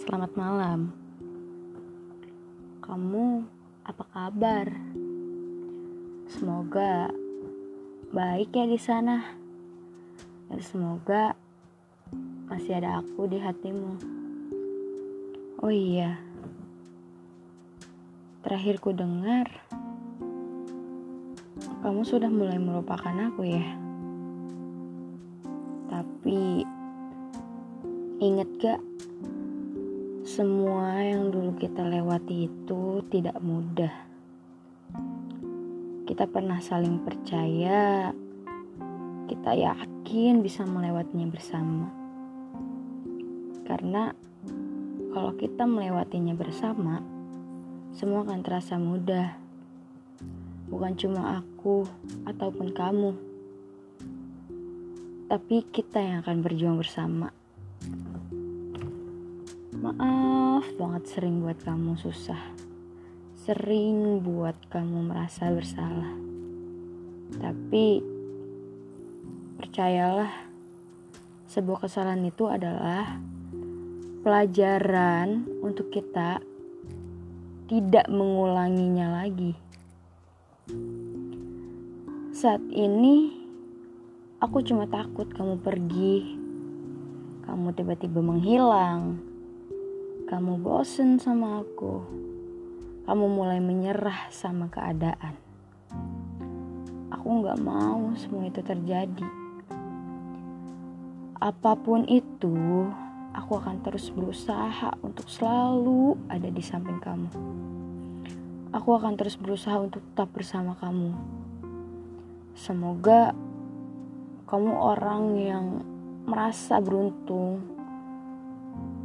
Selamat malam. Kamu apa kabar? Semoga baik ya di sana. Dan semoga masih ada aku di hatimu. Oh iya. Terakhir ku dengar kamu sudah mulai melupakan aku ya. Tapi inget gak semua yang dulu kita lewati itu tidak mudah. Kita pernah saling percaya, kita yakin bisa melewatinya bersama. Karena kalau kita melewatinya bersama, semua akan terasa mudah. Bukan cuma aku ataupun kamu, tapi kita yang akan berjuang bersama. Maaf banget sering buat kamu susah. Sering buat kamu merasa bersalah. Tapi percayalah, sebuah kesalahan itu adalah pelajaran untuk kita tidak mengulanginya lagi. Saat ini aku cuma takut kamu pergi. Kamu tiba-tiba menghilang kamu bosen sama aku. Kamu mulai menyerah sama keadaan. Aku gak mau semua itu terjadi. Apa pun itu, aku akan terus berusaha untuk selalu ada di samping kamu. Aku akan terus berusaha untuk tetap bersama kamu. Semoga kamu orang yang merasa beruntung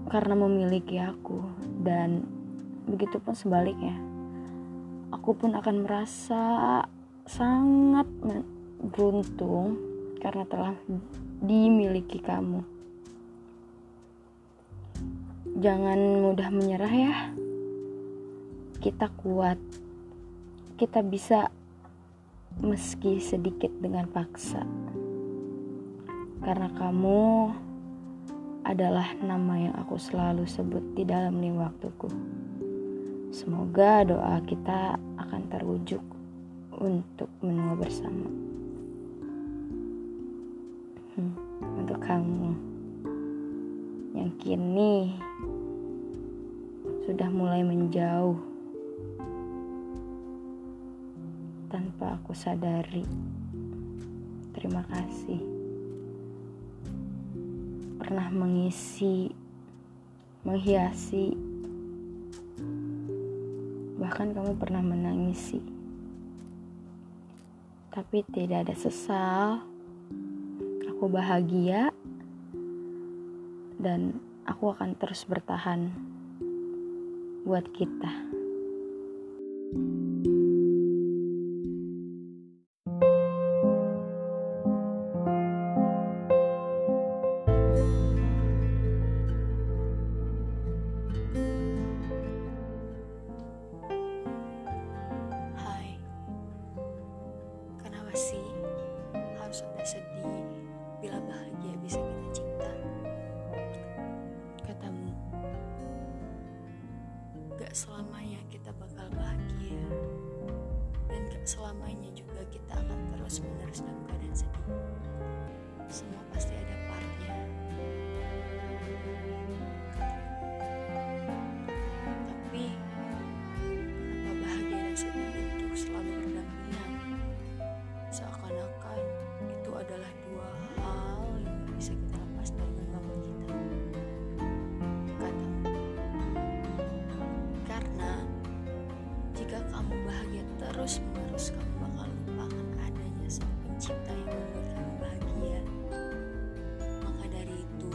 karena memiliki aku. Dan begitu pun sebaliknya aku pun akan merasa sangat beruntung karena telah dimiliki kamu. Jangan mudah menyerah ya. Kita kuat. Kita bisa meski sedikit dengan paksa. Karena kamu adalah nama yang aku selalu sebut di dalam lima waktuku. Semoga doa kita akan terwujud untuk menua bersama. Hmm, untuk kamu yang kini sudah mulai menjauh tanpa aku sadari. Terima kasih pernah mengisi, menghiasi, bahkan kamu pernah menangisi. Tapi tidak ada sesal, aku bahagia, dan aku akan terus bertahan buat kita. sih bahagia bisa kita cipta? Katamu, gak selamanya kita bakal bahagia dan gak selamanya juga kita akan terus menerus dalam keadaan sedih. Semua pasti ada terus menerus, kamu bakal lupakan adanya sang pencipta yang membuat kamu bahagia. Maka dari itu,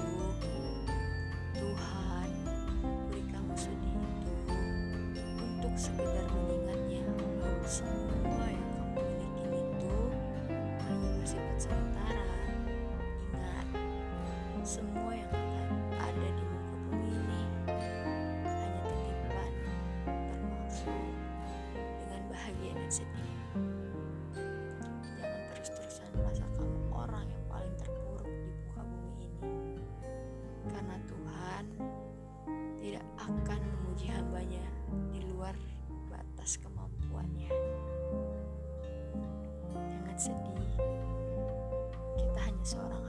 Tuhan beri kamu sedih itu untuk sekedar mengingatnya bahwa semua yang sementara akan memuji hambanya di luar batas kemampuannya. Jangan sedih, kita hanya seorang